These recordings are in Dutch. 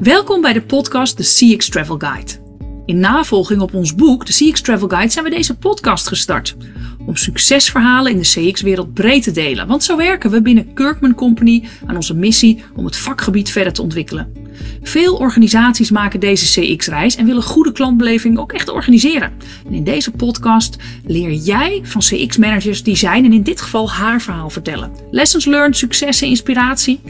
Welkom bij de podcast The CX Travel Guide. In navolging op ons boek The CX Travel Guide zijn we deze podcast gestart. Om succesverhalen in de CX-wereld breed te delen. Want zo werken we binnen Kirkman Company aan onze missie om het vakgebied verder te ontwikkelen. Veel organisaties maken deze CX-reis en willen goede klantbeleving ook echt organiseren. En in deze podcast leer jij van CX-managers die zijn en in dit geval haar verhaal vertellen. Lessons learned, successen, inspiratie.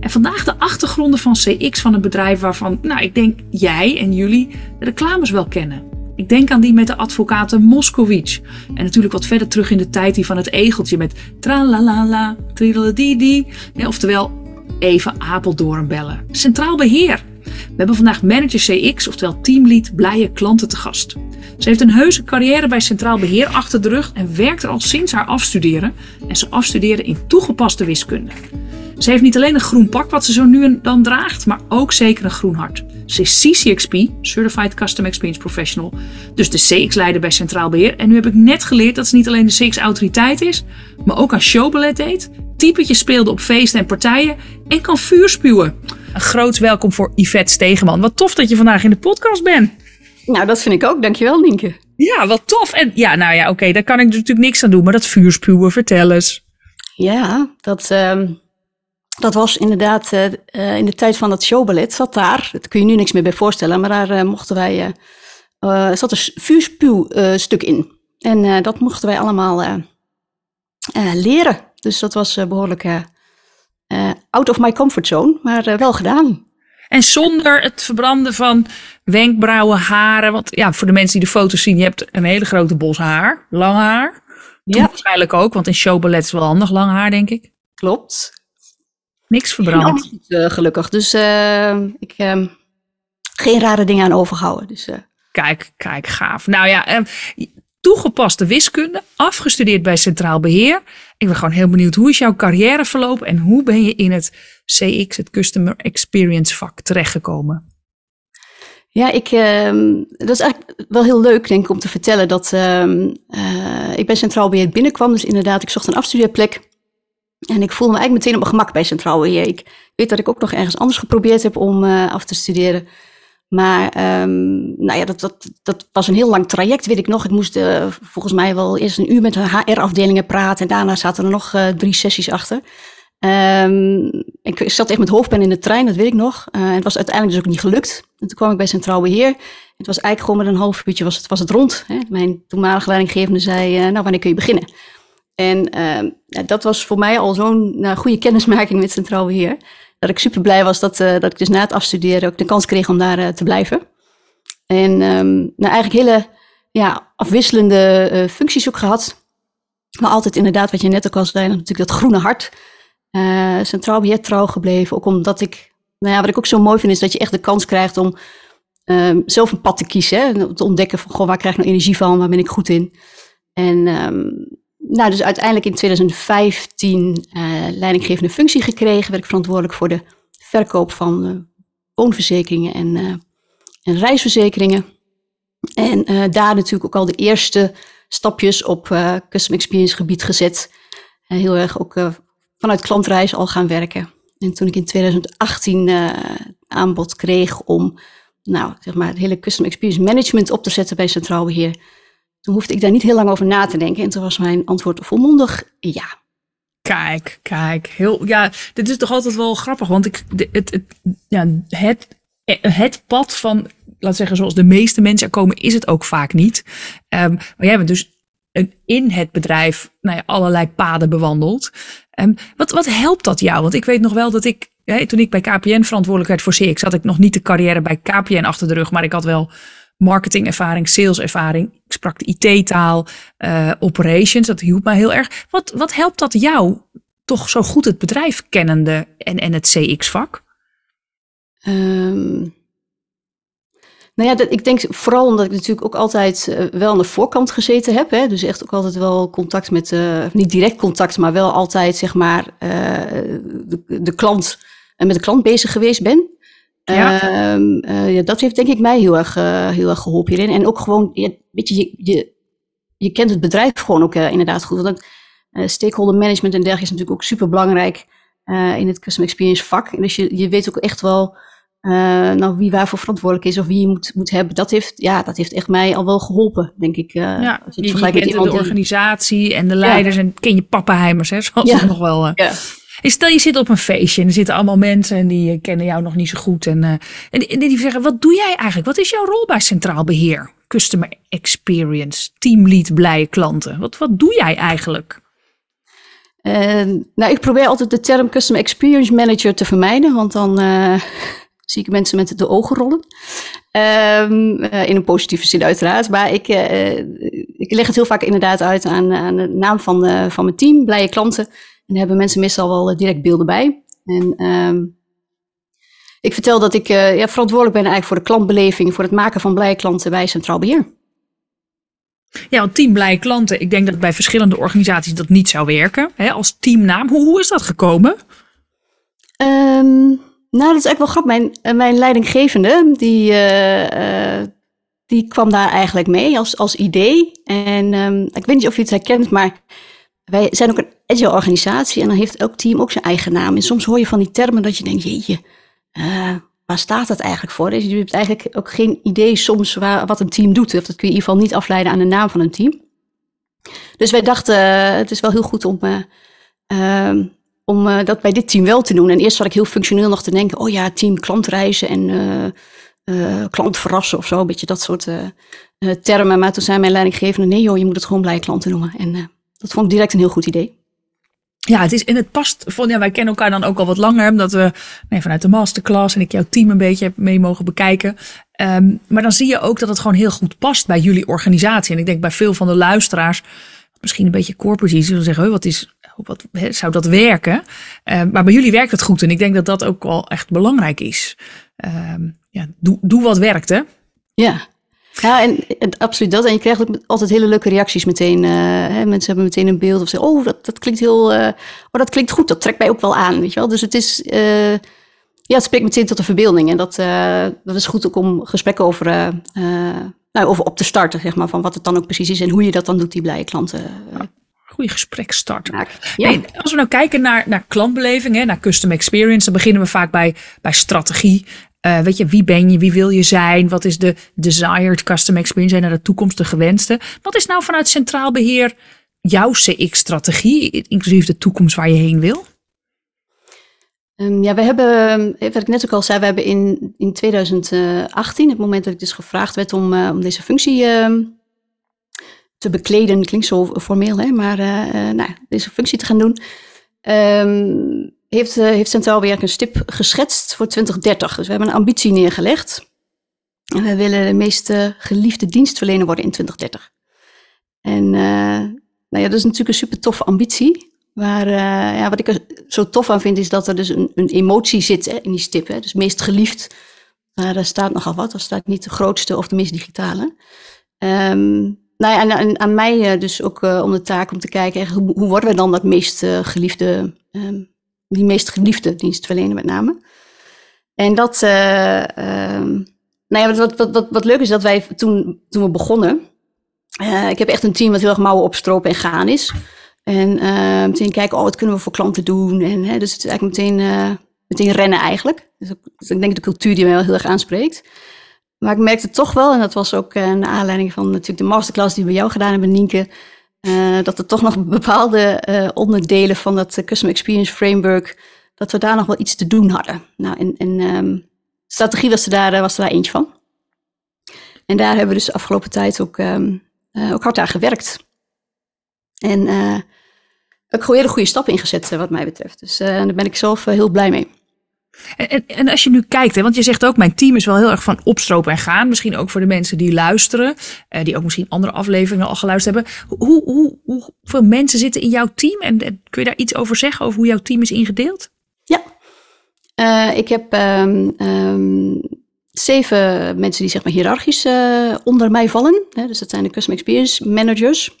En vandaag de achtergronden van CX van een bedrijf waarvan, nou, ik denk jij en jullie de reclames wel kennen. Ik denk aan die met de advocaten Moskowitz. En natuurlijk wat verder terug in de tijd die van het egeltje met tralalala, trideladidi. Ja, oftewel even Apeldoorn bellen. Centraal beheer. We hebben vandaag manager CX, oftewel teamlead, blije klanten te gast. Ze heeft een heuse carrière bij Centraal Beheer achter de rug en werkt er al sinds haar afstuderen. En ze afstudeerde in toegepaste wiskunde. Ze heeft niet alleen een groen pak wat ze zo nu en dan draagt, maar ook zeker een groen hart. Ze is CCXP, Certified Custom Experience Professional, dus de CX-leider bij Centraal Beheer. En nu heb ik net geleerd dat ze niet alleen de CX-autoriteit is, maar ook aan showballet deed, typetjes speelde op feesten en partijen en kan vuur spuwen. Een groot welkom voor Yvette Stegeman. Wat tof dat je vandaag in de podcast bent. Nou, dat vind ik ook. Dankjewel, Nienke. Ja, wat tof. En ja, nou ja, oké, daar kan ik natuurlijk niks aan doen, maar dat vuurspuwen, vertel eens. Ja, dat, uh, dat was inderdaad uh, in de tijd van dat showballet. Zat daar, dat kun je nu niks meer bij voorstellen, maar daar uh, mochten wij, zat een vuurspuwstuk in. En dat mochten wij allemaal leren. Dus dat was behoorlijk out of my comfort zone, maar wel gedaan. En zonder het verbranden van wenkbrauwen, haren. Want ja, voor de mensen die de foto's zien, je hebt een hele grote bos haar, lang haar. Toen ja. waarschijnlijk ook, want in showballet is wel handig, lang haar, denk ik. Klopt. Niks verbrand. Uh, gelukkig. Dus uh, ik uh, geen rare dingen aan overhouden. Dus, kijk, kijk, gaaf. Nou ja, ehm, toegepaste wiskunde, afgestudeerd bij Centraal Beheer. Ik ben gewoon heel benieuwd, hoe is jouw carrière verlopen en hoe ben je in het CX, het Customer Experience vak, terechtgekomen? Ja, ik, uh, dat is eigenlijk wel heel leuk, denk ik, om te vertellen dat uh, ik bij Centraal Beheer binnenkwam. Dus inderdaad, ik zocht een afstudeerplek. En ik voelde me eigenlijk meteen op mijn gemak bij Centraal Beheer. Ik weet dat ik ook nog ergens anders geprobeerd heb om uh, af te studeren. Maar um, nou ja, dat, dat, dat was een heel lang traject, weet ik nog. Ik moest uh, volgens mij wel eerst een uur met de HR-afdelingen praten. En daarna zaten er nog uh, drie sessies achter. Um, ik zat echt met hoofdpijn in de trein, dat weet ik nog. Uh, het was uiteindelijk dus ook niet gelukt. En toen kwam ik bij Centraal Beheer. Het was eigenlijk gewoon met een half uurtje was het, was het rond. Hè. Mijn toenmalige leidinggevende zei, nou wanneer kun je beginnen? En uh, dat was voor mij al zo'n nou, goede kennismaking met Centraal Beheer. Dat ik super blij was dat, uh, dat ik dus na het afstuderen ook de kans kreeg om daar uh, te blijven. En um, nou, eigenlijk hele ja, afwisselende uh, functies ook gehad. Maar altijd inderdaad, wat je net ook al zei, natuurlijk dat groene hart. Centraal Beheer trouw gebleven. Ook omdat ik, nou ja, wat ik ook zo mooi vind, is dat je echt de kans krijgt om um, zelf een pad te kiezen. Hè? Te ontdekken van, goh, waar krijg ik nou energie van? Waar ben ik goed in? En nou, dus uiteindelijk in 2015 uh, leidinggevende functie gekregen. Werd ik verantwoordelijk voor de verkoop van uh, woonverzekeringen en, uh, en reisverzekeringen. En daar natuurlijk ook al de eerste stapjes op custom experience gebied gezet. heel erg ook vanuit klantreis al gaan werken. En toen ik in 2018 aanbod kreeg om nou, zeg maar, het hele custom experience management op te zetten bij Centraal Beheer toen hoefde ik daar niet heel lang over na te denken. En toen was mijn antwoord volmondig ja. Kijk, kijk. Heel, ja, dit is toch altijd wel grappig. Want ik, het, het, ja, het, het pad van, laat zeggen, zoals de meeste mensen er komen, is het ook vaak niet. Um, maar jij bent dus in het bedrijf nou ja, allerlei paden bewandeld. Um, wat, wat helpt dat jou? Want ik weet nog wel dat ik, hè, toen ik bij KPN verantwoordelijk werd voor CX, had ik nog niet de carrière bij KPN achter de rug, maar ik had wel marketingervaring, saleservaring. Ik sprak de IT-taal, uh, operations. Dat hielp mij heel erg. Wat, wat helpt dat jou toch zo goed het bedrijf kennende en, en het CX-vak? Um, nou ja, dat, ik denk vooral omdat ik natuurlijk ook altijd uh, wel aan de voorkant gezeten heb. Hè? Dus echt ook altijd wel contact met, uh, niet direct contact, maar wel altijd zeg maar de, de klant en met de klant bezig geweest ben. Ja. Um, uh, ja, dat heeft denk ik mij heel erg, uh, heel erg geholpen hierin. En ook gewoon, ja, weet je, je, je, je kent het bedrijf gewoon ook uh, inderdaad goed. Want stakeholder management en dergelijke is natuurlijk ook super belangrijk. in het Custom Experience vak. Dus je, je weet ook echt wel nou, wie waarvoor verantwoordelijk is of wie je moet, moet hebben, dat heeft, ja, dat heeft echt mij al wel geholpen, denk ik. Ja, als je, je, kent de organisatie en de leiders en ken je pappenheimers, hè, zoals ja. nog wel. Ja. Stel je zit op een feestje en er zitten allemaal mensen en die kennen jou nog niet zo goed. En, uh, en, die zeggen, wat doe jij eigenlijk? Wat is jouw rol bij Centraal Beheer? Customer Experience, teamlead, blije klanten. Wat, wat doe jij eigenlijk? Uh, nou, ik probeer altijd de term Customer Experience Manager te vermijden, want dan zie ik mensen met de ogen rollen. Um, in een positieve zin uiteraard. Maar ik, uh, ik leg het heel vaak inderdaad uit aan, aan de naam van, uh, van mijn team, blije klanten. En daar hebben mensen meestal wel direct beelden bij. En um, ik vertel dat ik ja, verantwoordelijk ben eigenlijk voor de klantbeleving, voor het maken van blije klanten bij Centraal Beheer. Ja, want team blije klanten, ik denk dat bij verschillende organisaties dat niet zou werken. Hè, als teamnaam, hoe, hoe is dat gekomen? Um, nou, dat is eigenlijk wel grappig. Mijn, eh, mijn leidinggevende, die, uh, die kwam daar eigenlijk mee als, als idee. En um, ik weet niet of je het herkent, maar wij zijn ook een agile organisatie. En dan heeft elk team ook zijn eigen naam. En soms hoor je van die termen dat je denkt, jeetje, waar staat dat eigenlijk voor? Dus je hebt eigenlijk ook geen idee soms waar, wat een team doet. Of dat kun je in ieder geval niet afleiden aan de naam van een team. Dus wij dachten, het is wel heel goed om... Uh, om uh, dat bij dit team wel te doen. En eerst zat ik heel functioneel nog te denken, oh ja, team klantreizen en uh, klant verrassen of zo, een beetje dat soort termen. Maar toen zei mijn leidinggevende, nee joh, je moet het gewoon blij klanten noemen. En dat vond ik direct een heel goed idee. Ja, het is en het past. Ja, wij kennen elkaar dan ook al wat langer, omdat we nee, vanuit de masterclass en ik jouw team een beetje heb mee mogen bekijken. Um, maar dan zie je ook dat het gewoon heel goed past bij jullie organisatie. En ik denk bij veel van de luisteraars, misschien een beetje corporate, zullen zeggen, wat is wat zou dat werken? Uh, maar bij jullie werkt het goed en ik denk dat dat ook wel echt belangrijk is. Uh, ja, doe, doe wat werkt, hè? Ja. Ja, en, absoluut dat. En je krijgt ook altijd hele leuke reacties meteen. Uh, hè, mensen hebben meteen een beeld of zeggen, oh, dat, dat klinkt heel, uh, oh, dat klinkt goed. Dat trekt mij ook wel aan, weet je wel. Dus het is, ja, het spreekt meteen tot de verbeelding. En dat, dat is goed ook om gesprekken over, nou, op te starten, zeg maar, van wat het dan ook precies is en hoe je dat dan doet, die blije klanten goede gespreksstarter. Ja. als we nou kijken naar, naar klantbeleving, hè, naar custom experience, dan beginnen we vaak bij, bij strategie. Uh, weet je, wie ben je, wie wil je zijn, wat is de desired custom experience en naar de toekomst de gewenste. Wat is nou vanuit centraal beheer jouw CX-strategie, inclusief de toekomst waar je heen wil? Um, ja, we hebben, wat ik net ook al zei, we hebben in, in 2018, het moment dat ik dus gevraagd werd om, uh, om deze functie uh, te bekleden. Klinkt zo formeel, hè? maar uh, nou, deze functie te gaan doen. Um, heeft, uh, heeft Centraal Werk een stip geschetst voor 2030. Dus we hebben een ambitie neergelegd. En we willen de meest geliefde dienstverlener worden in 2030. En nou ja, dat is natuurlijk een super toffe ambitie. Maar ja, wat ik er zo tof aan vind, is dat er dus een, een emotie zit hè, in die stip. Hè? Dus meest geliefd, daar staat nogal wat. Er staat niet de grootste of de meest digitale. Um, nou ja, en, aan mij eh, dus ook uh, om de taak om te kijken, hoe, worden we dan dat meest uh, geliefde, um, die meest geliefde dienstverlener met name. En dat, um, nou ja, wat, wat, wat, wat leuk is dat wij toen, toen we begonnen, ik heb echt een team wat heel erg mouwen opstropen en gaan is. En meteen kijken, oh, wat kunnen we voor klanten doen? En hè, dus het is eigenlijk meteen, meteen rennen eigenlijk. Dus, dus ik denk de cultuur die mij wel heel erg aanspreekt. Maar ik merkte toch wel, en dat was ook uh, naar aanleiding van natuurlijk de masterclass die we jou gedaan hebben, Nienke, uh, dat er toch nog bepaalde uh, onderdelen van dat Custom Experience Framework, dat we daar nog wel iets te doen hadden. Nou, en, um, strategie was er, daar, was er eentje van. En daar hebben we dus de afgelopen tijd ook, um, ook hard aan gewerkt. En ook hele goede stappen ingezet, wat mij betreft. Dus daar ben ik zelf heel blij mee. En, en, als je nu kijkt, hè, want je zegt ook, mijn team is wel heel erg van opstropen en gaan. Misschien ook voor de mensen die luisteren, eh, die ook misschien andere afleveringen al geluisterd hebben. Hoe, hoe, hoeveel mensen zitten in jouw team? En, kun je daar iets over zeggen, over hoe jouw team is ingedeeld? Ja, uh, ik heb um, um, zeven mensen die zeg maar hiërarchisch uh, onder mij vallen. Hè, dus dat zijn de Customer Experience Managers.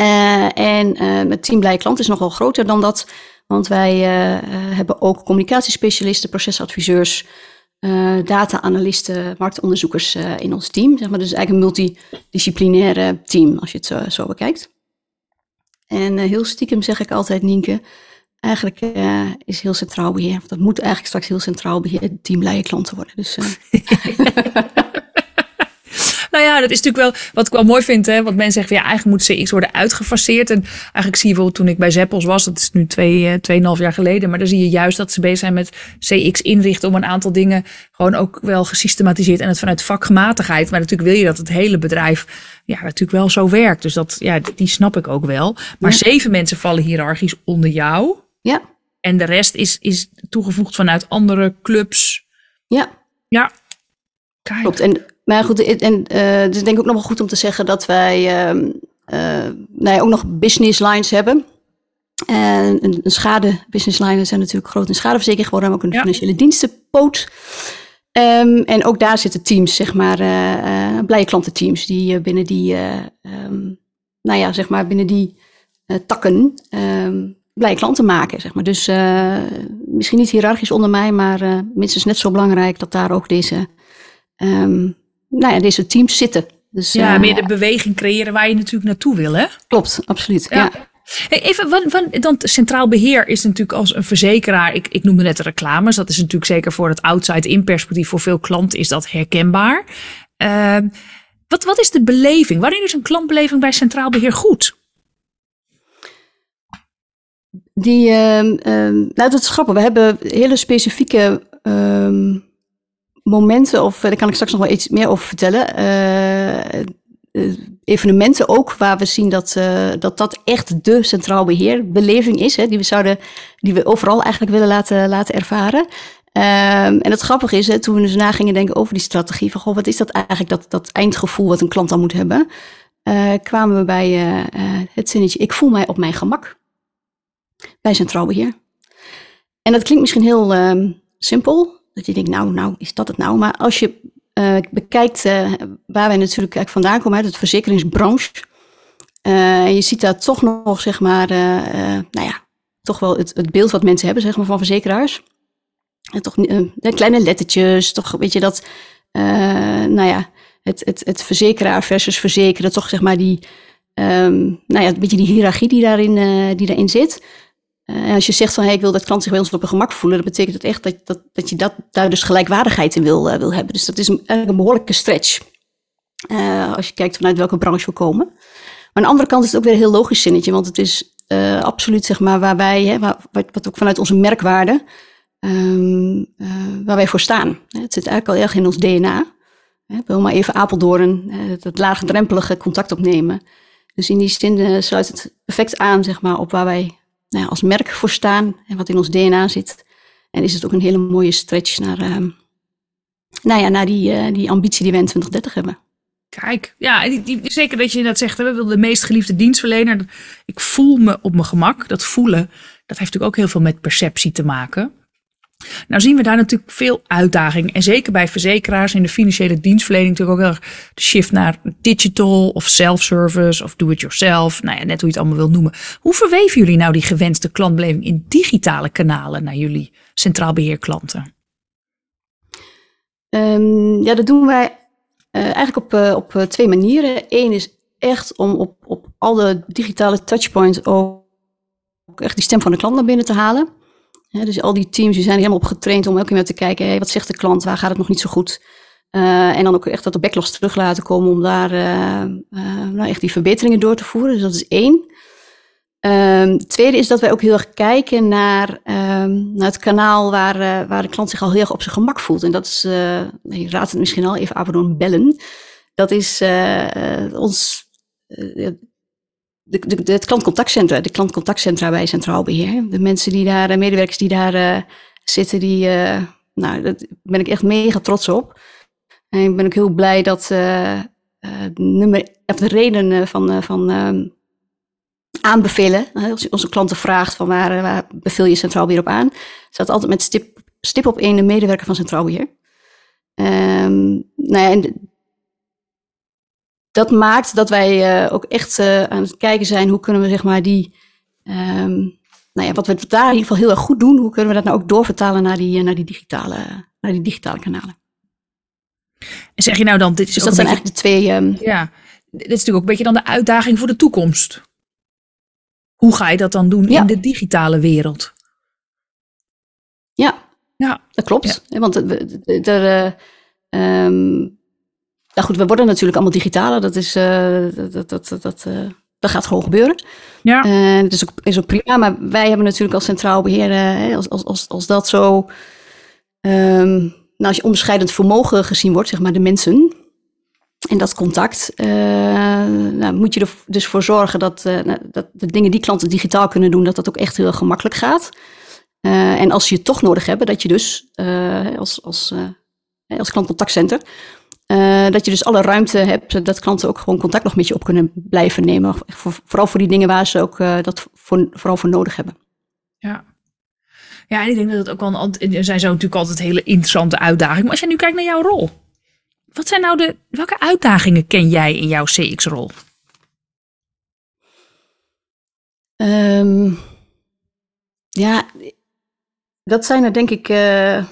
Uh, en het team Blij Klant is nogal groter dan dat. Want wij uh, hebben ook communicatiespecialisten, procesadviseurs, uh, data-analysten, marktonderzoekers uh, in ons team. Zeg maar, dus eigenlijk een multidisciplinaire team, als je het zo, zo bekijkt. En heel stiekem zeg ik altijd, Nienke, eigenlijk is heel centraal beheer. Dat moet eigenlijk straks heel centraal beheer teamblije klanten worden. Dus, Nou ja, dat is natuurlijk wel wat ik wel mooi vind. Hè? Want mensen zeggen, ja, eigenlijk moet CX worden uitgefaseerd. En eigenlijk zie je wel toen ik bij Zeppels was, dat is nu twee, uh, tweeënhalf jaar geleden. Maar dan zie je juist dat ze bezig zijn met CX inrichten om een aantal dingen gewoon ook wel gesystematiseerd. En het vanuit vakgematigheid. Maar natuurlijk wil je dat het hele bedrijf ja, natuurlijk wel zo werkt. Dus dat, ja, die snap ik ook wel. Maar zeven mensen vallen hiërarchisch onder jou. Ja. En de rest is, is toegevoegd vanuit andere clubs. Ja. Ja. Kijk. Klopt. En maar goed, en uh, het is denk ik ook nog wel goed om te zeggen dat wij uh, uh, nou ja, ook nog business lines hebben. En een, een schade business lines zijn natuurlijk groot in schadeverzekering geworden, maar ook een financiële dienstenpoot. Um, en ook daar zitten teams, zeg maar, uh, blije klantenteams, die binnen die, um, nou ja, zeg maar, binnen die takken um, blije klanten maken, zeg maar. Dus misschien niet hiërarchisch onder mij, maar minstens net zo belangrijk dat daar ook deze nou ja, deze teams zitten. Dus, ja, uh, meer de beweging creëren waar je natuurlijk naartoe wil, hè? Klopt, absoluut. Ja. Hey, even, van, dan centraal beheer is natuurlijk als een verzekeraar, ik, ik noemde net de reclames, dat is natuurlijk zeker voor het outside-in perspectief, voor veel klanten is dat herkenbaar. Uh, wat, wat is de beleving? Waarin is een klantbeleving bij centraal beheer goed? Die, uh, nou dat is grappig, we hebben hele specifieke ehm, momenten, of daar kan ik straks nog wel iets meer over vertellen. Uh, evenementen ook, waar we zien dat, dat dat echt de centraal beheerbeleving is, hè, die we zouden, die we overal eigenlijk willen laten, laten ervaren. Um, en het grappige is, hè, toen we dus na gingen denken over die strategie, van goh, wat is dat eigenlijk, dat, dat eindgevoel wat een klant dan moet hebben, kwamen we bij het zinnetje, ik voel mij op mijn gemak bij centraal beheer. En dat klinkt misschien heel uh, simpel, dat je denkt, nou, nou, is dat het nou? Maar als je uh, bekijkt uh, waar wij natuurlijk eigenlijk vandaan komen, uit de verzekeringsbranche. Uh, en je ziet daar toch nog, zeg maar, nou ja, toch wel het, het, beeld wat mensen hebben, zeg maar, van verzekeraars. En toch kleine lettertjes, toch weet je dat, nou ja, het, het, het verzekeraar versus verzekeren, toch zeg maar die, um, nou ja, een beetje die hiërarchie die daarin, die daarin zit. Uh, als je zegt van ik wil dat klant zich bij ons op een gemak voelen, dan betekent het echt dat, dat, dat je dat, daar dus gelijkwaardigheid in wil, uh, wil hebben. Dus dat is eigenlijk een behoorlijke stretch. Uh, als je kijkt vanuit welke branche we komen. Maar aan de andere kant is het ook weer een heel logisch zinnetje, want het is absoluut zeg maar waar wij, hè, wat ook vanuit onze merkwaarde, um, waar wij voor staan. Het zit eigenlijk al erg in ons DNA. We wil maar even Apeldoorn, het laagdrempelige contact opnemen. Dus in die zin sluit het perfect aan zeg maar, op waar wij nou als merk voor staan en wat in ons DNA zit. En is het ook een hele mooie stretch naar, uh, nou ja, naar die, uh, die ambitie die we in 2030 hebben. Kijk, ja, die, zeker dat je dat zegt. We willen de meest geliefde dienstverlener. Ik voel me op mijn gemak. Dat voelen, dat heeft natuurlijk ook heel veel met perceptie te maken. Nou zien we daar natuurlijk veel uitdaging. En zeker bij verzekeraars in de financiële dienstverlening natuurlijk ook heel erg de shift naar digital of self-service of do-it-yourself. Nou ja, net hoe je het allemaal wil noemen. Hoe verweven jullie nou die gewenste klantbeleving in digitale kanalen naar jullie centraal beheerklanten? Um, ja, dat doen wij uh, eigenlijk op, uh, op uh, twee manieren. Eén is echt om op, op alle digitale touchpoints ook echt die stem van de klant naar binnen te halen dus al die teams die zijn helemaal op getraind om elke keer te kijken, hey, wat zegt de klant, waar gaat het nog niet zo goed? Uh, en dan ook echt dat de backlogs terug laten komen om daar uh, uh, nou echt die verbeteringen door te voeren. Dus dat is één. Um, tweede is dat wij ook heel erg kijken naar, naar het kanaal waar, waar de klant zich al heel erg op zijn gemak voelt. En dat is, je raadt het misschien al, even Apeldoorn bellen. Dat is ons de, de, de, het klantcontactcentra, de klantcontactcentra bij Centraal Beheer. De mensen die daar, de medewerkers die daar uh, zitten, die, uh, nou, daar ben ik echt mega trots op. En ik ben ook heel blij dat uh, nummer, of de reden van, van ehm, aanbevelen, als je onze klanten vraagt van waar, waar beveel je Centraal Beheer op aan, staat altijd met stip, stip op één de medewerker van Centraal Beheer. Um, nou ja, en dat maakt dat wij uh, ook echt uh, aan het kijken zijn hoe kunnen we zeg maar die, um, nou ja, wat we daar in ieder geval heel erg goed doen, hoe kunnen we dat nou ook doorvertalen naar die, uh, naar die, digitale, naar die digitale kanalen. En zeg je nou dan, dit is dus dat zijn eigenlijk de twee. Um, ja, dit is natuurlijk ook een beetje dan de uitdaging voor de toekomst. hoe ga je dat dan doen in de digitale wereld? Ja, ja. dat klopt. Want er, um, nou goed, we worden natuurlijk allemaal digitaler. Dat, is, uh, dat, dat, dat, dat, dat gaat gewoon gebeuren. Ja. En dat is ook, is ook prima. Maar wij hebben natuurlijk als centraal beheer, als, als, als, als dat zo... Um, nou, als je onderscheidend vermogen gezien wordt, zeg maar de mensen... En dat contact, nou, moet je er dus voor zorgen dat, nou, dat de dingen die klanten digitaal kunnen doen, dat dat ook echt heel gemakkelijk gaat. en als je het toch nodig hebben, dat je dus als, als, als klantcontactcenter, uh, dat je dus alle ruimte hebt dat klanten ook gewoon contact nog met je op kunnen blijven nemen. vooral voor die dingen waar ze ook uh, dat voor, vooral voor nodig hebben. Ja. Ja, en ik denk dat het ook wel een, er zijn zo natuurlijk altijd hele interessante uitdagingen. Maar als je nu kijkt naar jouw rol, wat zijn nou de, welke uitdagingen ken jij in jouw CX-rol? Um, ehm, ja, dat zijn er denk ik uh,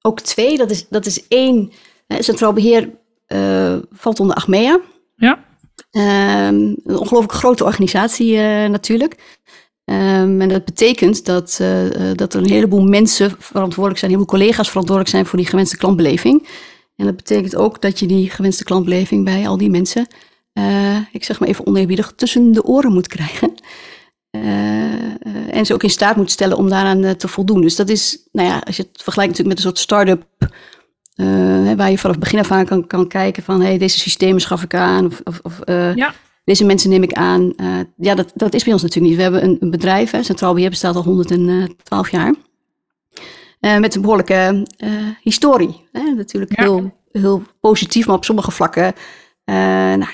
ook twee. Dat is, dat is één Centraal Beheer uh, valt onder Achmea. Ja. Um, een ongelooflijk grote organisatie uh, natuurlijk. Um, en dat betekent dat, uh, dat er een heleboel mensen verantwoordelijk zijn, een heleboel collega's verantwoordelijk zijn voor die gewenste klantbeleving. En dat betekent ook dat je die gewenste klantbeleving bij al die mensen, ik zeg maar even oneerbiedig, tussen de oren moet krijgen. en ze ook in staat moet stellen om daaraan te voldoen. Dus dat is, nou ja, als je het vergelijkt natuurlijk met een soort start-up uh, waar je vanaf begin af aan kan, kan kijken van hey, deze systemen schaf ik aan of, of, of uh, ja. deze mensen neem ik aan. Uh, ja, dat, dat is bij ons natuurlijk niet. We hebben een, een bedrijf, hè, Centraal Beheer bestaat al 112 jaar. met een behoorlijke historie. Hè? Natuurlijk heel, heel positief, maar op sommige vlakken nou,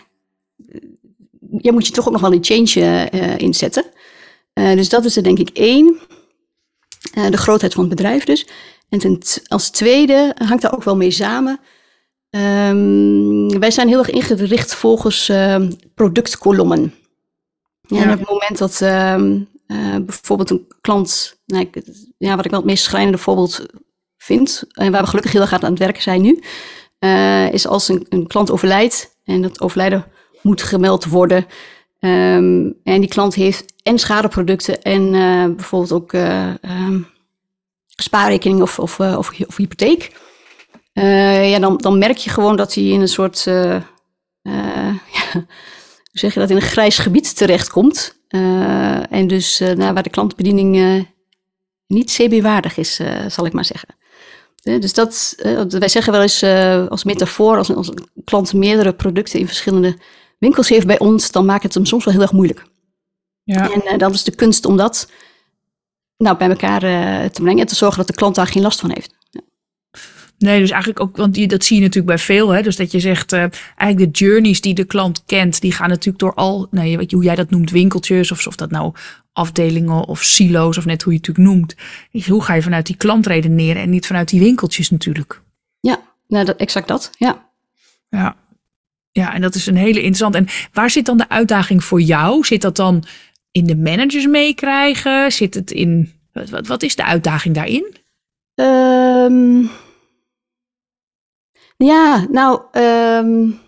ja, moet je toch ook nog wel een change inzetten. dus dat is er denk ik één. de grootheid van het bedrijf dus. En als tweede hangt daar ook wel mee samen. Um, wij zijn heel erg ingericht volgens uh, productkolommen. Ja, En op het moment dat uh, bijvoorbeeld een klant, nou, ja, wat ik wel het meest schrijnende voorbeeld vind, en waar we gelukkig heel erg aan het werken zijn nu, uh, is als een, een, klant overlijdt en dat overlijden moet gemeld worden. En die klant heeft en schadeproducten en bijvoorbeeld ook spaarrekening of, of, uh, of, of, hypotheek. Uh, ja, dan, dan merk je gewoon dat hij in een soort, uh, ja, hoe zeg je dat, in een grijs gebied terechtkomt. en dus nou, waar de klantbediening niet CB-waardig is, zal ik maar zeggen. dus dat, wij zeggen wel eens als metafoor, als, als een klant meerdere producten in verschillende winkels heeft bij ons, dan maakt het hem soms wel heel erg moeilijk. Ja. En dan is de kunst om dat nou, bij elkaar uh, te brengen en te zorgen dat de klant daar geen last van heeft. Nee, dus eigenlijk ook, want die, dat zie je natuurlijk bij veel. Hè? Dus dat je zegt, uh, eigenlijk de journeys die de klant kent, die gaan natuurlijk door al, nee, weet je hoe jij dat noemt, winkeltjes of, of dat nou afdelingen of silo's of net hoe je het natuurlijk noemt. Hoe ga je vanuit die klant redeneren en niet vanuit die winkeltjes natuurlijk? Ja, nou, dat, exact dat, ja. Ja. Ja, en dat is een hele interessant. En waar zit dan de uitdaging voor jou? Zit dat dan in de managers meekrijgen? Zit het in. Wat, wat is de uitdaging daarin? Um, ja, nou, um,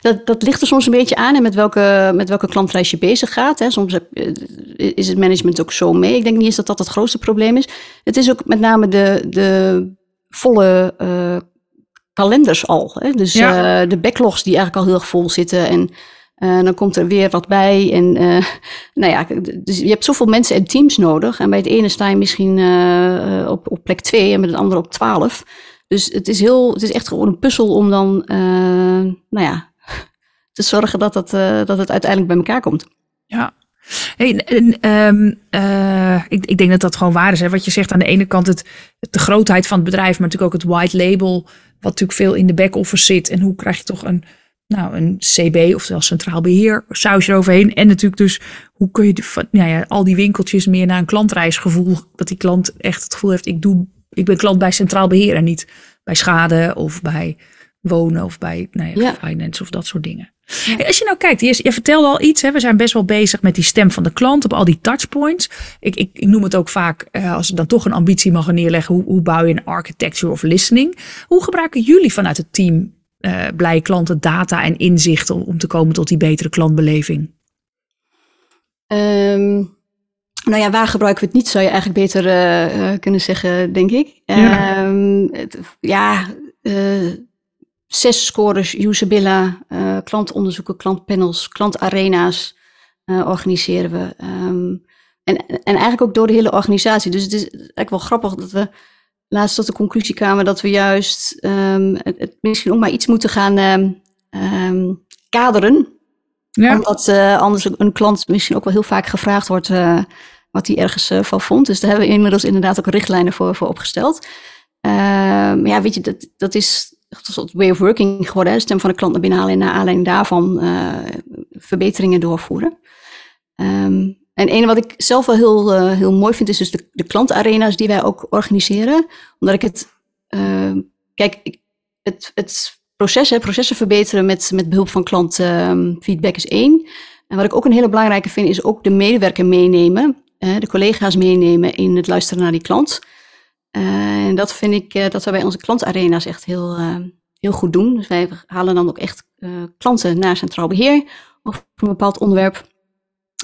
dat, dat ligt er soms een beetje aan en met welke, met welke klantreis je bezig gaat. Hè. Soms heb, is het management ook zo mee. Ik denk niet eens dat dat het grootste probleem is. Het is ook met name de, de volle uh, kalenders al. Hè. Dus ja. uh, de backlogs die eigenlijk al heel erg vol zitten. En uh, dan komt er weer wat bij. En uh, nou ja, dus je hebt zoveel mensen en teams nodig. En bij het ene sta je misschien uh, op, op plek 2 en bij het andere op 12. Dus het is, heel, het is echt gewoon een puzzel om dan, nou ja, te zorgen dat, dat, dat het uiteindelijk bij elkaar komt. Ja. Hey, en, um, ik, ik denk dat dat gewoon waar is. Hè? Wat je zegt aan de ene kant het, de grootheid van het bedrijf, maar natuurlijk ook het white label, wat natuurlijk veel in de back-office zit. En hoe krijg je toch een nou, een CB, oftewel centraal beheer, sausje eroverheen. En natuurlijk dus, hoe kun je de, nou ja, al die winkeltjes meer naar een klantreisgevoel, dat die klant echt het gevoel heeft, ik, doe, ik ben klant bij centraal beheer en niet bij schade of bij wonen of bij nou ja, finance of dat soort dingen. Als je nou kijkt, je, je vertelde al iets, hè, we zijn best wel bezig met die stem van de klant op al die touchpoints. Ik, ik, ik noem het ook vaak, eh, als ik dan toch een ambitie mag neerleggen, hoe, hoe bouw je een architecture of listening? Hoe gebruiken jullie vanuit het team uh, blije klanten data en inzichten om te komen tot die betere klantbeleving? Ehm, nou ja, waar gebruiken we het niet, zou je eigenlijk beter kunnen zeggen, denk ik. Ja, ehm, het, ja zes scores, Usabilla, klantonderzoeken, klantpanels, klantarena's organiseren we. Um, en, en eigenlijk ook door de hele organisatie. Dus het is eigenlijk wel grappig dat we laatst tot de conclusie kwamen dat we juist um, het, misschien ook maar iets moeten gaan um, kaderen. Ja. Omdat uh, anders een klant misschien ook wel heel vaak gevraagd wordt uh, wat hij ergens uh, van vond. Dus daar hebben we inmiddels inderdaad ook richtlijnen voor, voor opgesteld. ja, weet je, dat, dat is een soort way of working geworden. Hè? Stem van de klant naar binnen halen en naar aanleiding daarvan verbeteringen doorvoeren. Um, en een wat ik zelf wel heel, uh, heel mooi vind, is dus de, de klantarena's die wij ook organiseren. Omdat ik het, uh, kijk, het, het proces, hè, processen verbeteren met, met behulp van klantfeedback is één. En wat ik ook een hele belangrijke vind, is ook de medewerker meenemen, uh, de collega's meenemen in het luisteren naar die klant. en dat vind ik dat we bij onze klantarena's echt heel, heel goed doen. Dus wij halen dan ook echt klanten naar centraal beheer of een bepaald onderwerp.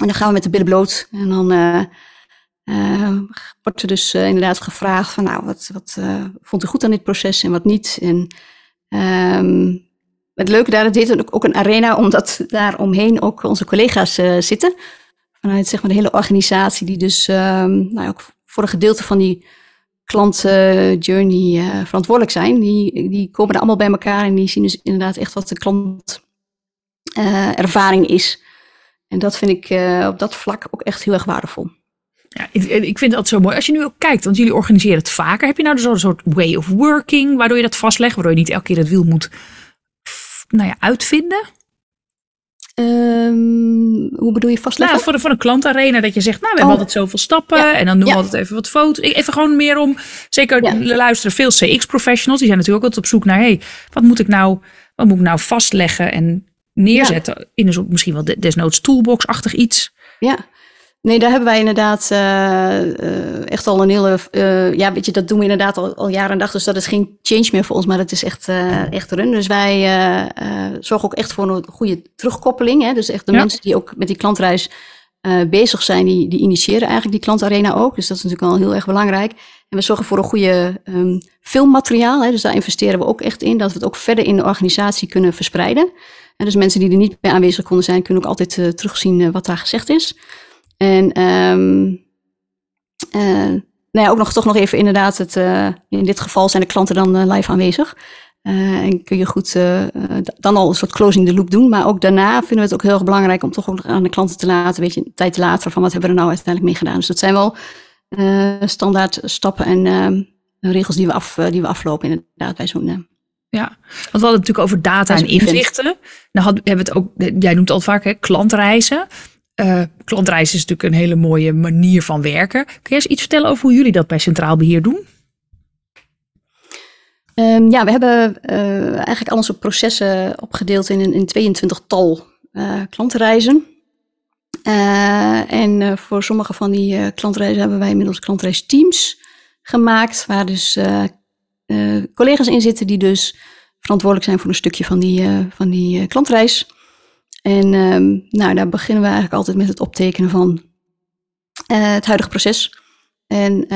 En dan gaan we met de billen bloot. En dan uh, uh, wordt er dus uh, inderdaad gevraagd van, nou, wat, wat vond u goed aan dit proces en wat niet? En um, het leuke daar, het heet ook een arena, omdat daar omheen ook onze collega's zitten. Vanuit zeg maar, de hele organisatie, die dus um, nou, ook voor een gedeelte van die klantjourney verantwoordelijk zijn. Die, die komen er allemaal bij elkaar en die zien dus inderdaad echt wat de klantervaring is. En dat vind ik uh, op dat vlak ook echt heel erg waardevol. Ja, ik, ik vind dat zo mooi. Als je nu ook kijkt, want jullie organiseren het vaker. Heb je nou zo'n soort way of working, waardoor je dat vastlegt, waardoor je niet elke keer het wiel moet nou ja, uitvinden? Um, hoe bedoel je vastleggen? Nou, voor, voor een klantarena dat je zegt, nou, we hebben oh. altijd zoveel stappen en dan doen we altijd even wat foto's. Even gewoon meer om, zeker ja. luisteren veel CX-professionals, die zijn natuurlijk ook altijd op zoek naar, hey, wat moet ik nou, wat moet ik nou vastleggen en neerzetten in een soort misschien wel desnoods toolbox-achtig iets. Ja, nee, daar hebben wij inderdaad uh, uh, echt al een hele, uh, ja, weet je, dat doen we inderdaad al, al jaren en dag. Dus dat is geen change meer voor ons, maar dat is echt, echt run. Dus wij zorgen ook echt voor een goede terugkoppeling. Hè? Dus echt de mensen die ook met die klantreis bezig zijn, die, die initiëren eigenlijk die klantarena ook. Dus dat is natuurlijk al heel erg belangrijk. En we zorgen voor een goede um, filmmateriaal. Hè? Dus daar investeren we ook echt in, dat we het ook verder in de organisatie kunnen verspreiden. En dus mensen die er niet bij aanwezig konden zijn, kunnen ook altijd uh, terugzien uh, wat daar gezegd is. En um, uh, nou ja, ook nog toch nog even inderdaad, het, in dit geval zijn de klanten dan live aanwezig. En kun je goed dan al een soort closing the loop doen. Maar ook daarna vinden we het ook heel erg belangrijk om toch ook aan de klanten te laten, weet je, een tijd later van wat hebben we er nou uiteindelijk mee gedaan. Dus dat zijn wel standaard stappen en regels die we, af, die we aflopen inderdaad bij zo'n ja, want we hadden het natuurlijk over data en inzichten. Nou hebben we het ook, jij noemt al vaak hè, klantreizen. Klantreizen is natuurlijk een hele mooie manier van werken. Kun je eens iets vertellen over hoe jullie dat bij Centraal Beheer doen? Um, ja, we hebben uh, eigenlijk al onze processen opgedeeld in, in 22 tal uh, klantreizen. en voor sommige van die klantreizen hebben wij inmiddels klantreisteams gemaakt, waar dus collega's in zitten die dus verantwoordelijk zijn voor een stukje van die, van die klantreis. En um, nou, daar beginnen we eigenlijk altijd met het optekenen van het huidige proces. En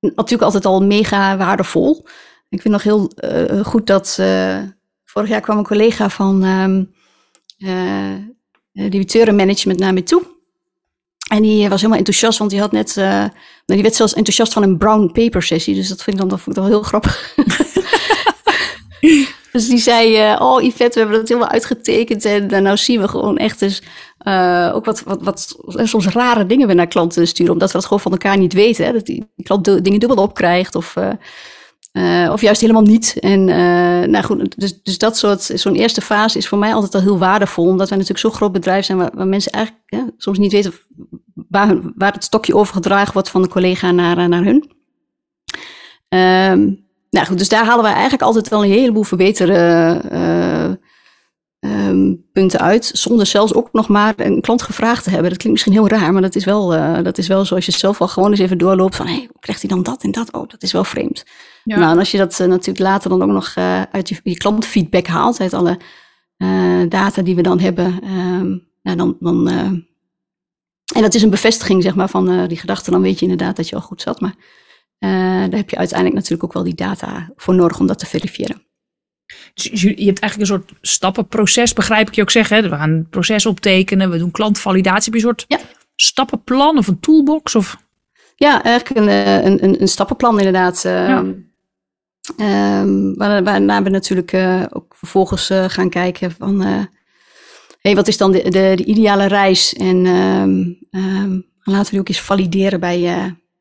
natuurlijk altijd al mega waardevol. Ik vind nog heel goed dat vorig jaar kwam een collega van um, debiteurenmanagement naar me toe. En die was helemaal enthousiast, want die had net, uh, nou, die werd zelfs enthousiast van een brown paper sessie. Dus dat vind ik dan, dat vond ik wel heel grappig. dus die zei, uh, oh Yvette, we hebben dat helemaal uitgetekend. En uh, nou zien we gewoon echt dus ook wat, wat, wat soms rare dingen weer naar klanten sturen. Omdat we dat gewoon van elkaar niet weten. Hè? Dat die, klant dingen dubbel opkrijgt of... Uh, of juist helemaal niet. En nou goed, dus, dus dat soort, zo'n eerste fase is voor mij altijd al heel waardevol. Omdat wij natuurlijk zo'n groot bedrijf zijn waar, waar mensen eigenlijk soms niet weten waar, waar het stokje overgedragen wordt van de collega naar, eh, naar hun. Um, nou goed, dus daar halen wij eigenlijk altijd wel een heleboel verbeteren uh, um, punten uit. Zonder zelfs ook nog maar een klant gevraagd te hebben. Dat klinkt misschien heel raar, maar dat is wel, uh, dat is wel zoals je zelf al gewoon eens even doorloopt van, hé, hey, hoe krijgt hij dan dat en dat? Oh, dat is wel vreemd. Ja. Nou, en als je dat uh, natuurlijk later dan ook nog uit je, je klantfeedback haalt, uit alle data die we dan hebben, um, nou, dan, dan En dat is een bevestiging zeg maar, van die gedachte. Dan weet je inderdaad dat je al goed zat. Maar uh, daar heb je uiteindelijk natuurlijk ook wel die data voor nodig om dat te verifiëren. Dus je hebt eigenlijk een soort stappenproces, begrijp ik je ook zeggen. Hè? We gaan een proces optekenen, we doen klantvalidatie. Heb je een soort ja. stappenplan of een toolbox? Of? Ja, eigenlijk een, eh, een, een, stappenplan inderdaad. Ja. Um, waarna we natuurlijk uh, ook vervolgens uh, gaan kijken van... Hey, wat is dan de, de, de ideale reis? En um, um, laten we die ook eens valideren bij,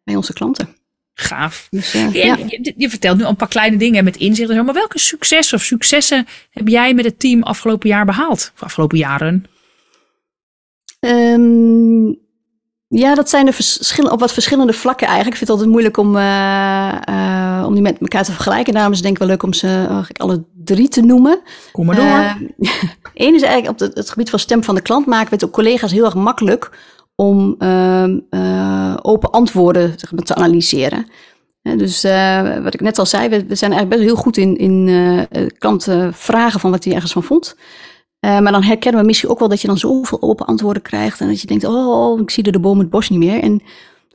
bij onze klanten. Gaaf. Dus, ja. je, je, vertelt nu al een paar kleine dingen met inzicht en zo. Maar welke successen of successen heb jij met het team afgelopen jaar behaald? Of afgelopen jaren? Um, ja, dat zijn de verschillen op wat verschillende vlakken eigenlijk. Ik vind het altijd moeilijk om, uh, uh, om die met elkaar te vergelijken. Daarom is het denk ik wel leuk om ze eigenlijk alle drie te noemen. Kom maar door. Eén uh, is eigenlijk op het, het, gebied van stem van de klant maken we het ook collega's heel erg makkelijk om ehm, open antwoorden zeg maar, te analyseren. dus wat ik net al zei, we, zijn eigenlijk best heel goed in, in klanten vragen van wat hij ergens van vond. Maar dan herkennen we misschien ook wel dat je dan zoveel open antwoorden krijgt. En dat je denkt, oh, ik zie er de boom het bos niet meer. En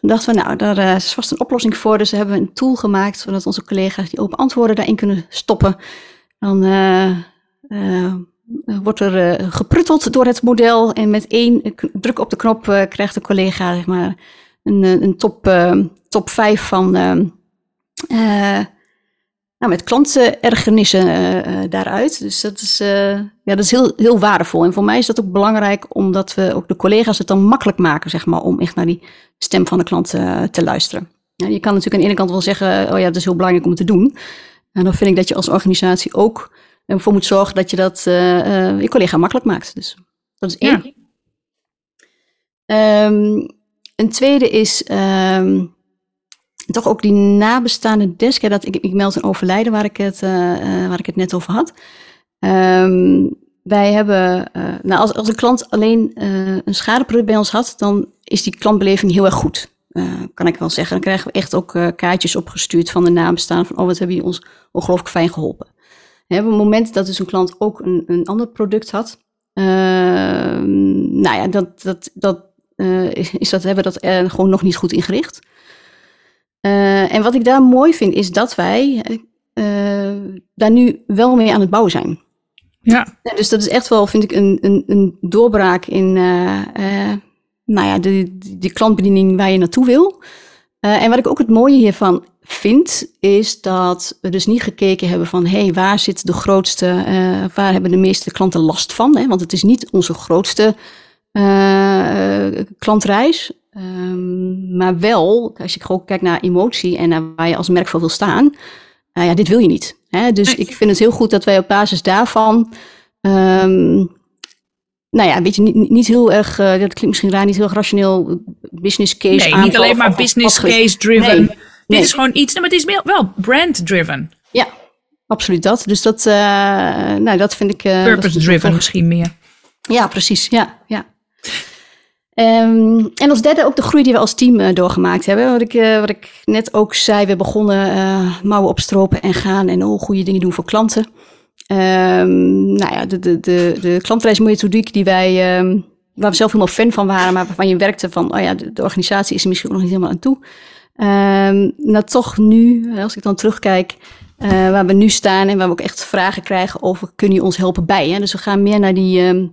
toen dachten we, nou, daar is vast een oplossing voor. Dus hebben we een tool gemaakt, zodat onze collega's die open antwoorden daarin kunnen stoppen. Dan wordt er geprutteld door het model. En met één druk op de knop krijgt de collega, zeg maar, een, een top, top 5 van nou, met klantenergernissen daaruit. Dus dat is, ja, dat is heel, heel waardevol. En voor mij is dat ook belangrijk, omdat we ook de collega's het dan makkelijk maken, zeg maar, om echt naar die stem van de klant te luisteren. Je kan natuurlijk aan de ene kant wel zeggen, oh ja, het is heel belangrijk om te doen. En dan vind ik dat je als organisatie ook ervoor moet zorgen dat je dat je collega makkelijk maakt. Dus dat is één. Ja. Um, een tweede is... Um, toch ook die nabestaande desk. Ja, dat, ik, ik meld een overlijden waar ik het, uh, waar ik het net over had. Um, wij hebben, uh, nou, als, als een klant alleen uh, een schadeproduct bij ons had, dan is die klantbeleving heel erg goed. kan ik wel zeggen. Dan krijgen we echt ook kaartjes opgestuurd van de nabestaanden. Van, oh, wat hebben jullie ons ongelooflijk fijn geholpen. Op het moment dat dus een klant ook een, een ander product had, ehm, nou ja, dat, dat, dat, is dat, hebben we dat gewoon nog niet goed ingericht. Uh, en wat ik daar mooi vind, is dat wij daar nu wel mee aan het bouwen zijn. Ja. Dus dat is echt wel, vind ik, een, een, een doorbraak in nou ja, de, de klantbediening waar je naartoe wil. En wat ik ook het mooie hiervan vind, is dat we dus niet gekeken hebben van hé, hey, waar zit de grootste, waar hebben de meeste klanten last van? Hè? Want het is niet onze grootste klantreis. Um, maar wel, als je gewoon kijkt naar emotie en naar waar je als merk voor wil staan, uh, ja, dit wil je niet. Hè? Dus ik vind het heel goed dat wij op basis daarvan, um, nou ja, weet je, niet, niet heel erg, uh, dat klinkt misschien raar, niet heel erg rationeel business case Nee, niet alleen maar business case driven. Nee, dit is gewoon iets, maar het is wel brand driven. Ja, absoluut dat. Dus dat, uh, nou, dat vind ik... Purpose driven misschien meer. Ja, precies. Ja, ja. Um, en als derde ook de groei die we als team uh, doorgemaakt hebben. Wat ik, uh, wat ik net ook zei, we begonnen uh, mouwen opstropen en gaan en oh, goede dingen doen voor klanten. Um, nou ja, de, de, de, klantreismethodiek die wij, um, waar we zelf helemaal fan van waren, maar waarvan je werkte van, oh ja, de, organisatie is er misschien nog niet helemaal aan toe. nou, toch nu, als ik dan terugkijk, waar we nu staan en waar we ook echt vragen krijgen over, kun je ons helpen bij? Hè? Dus we gaan meer naar die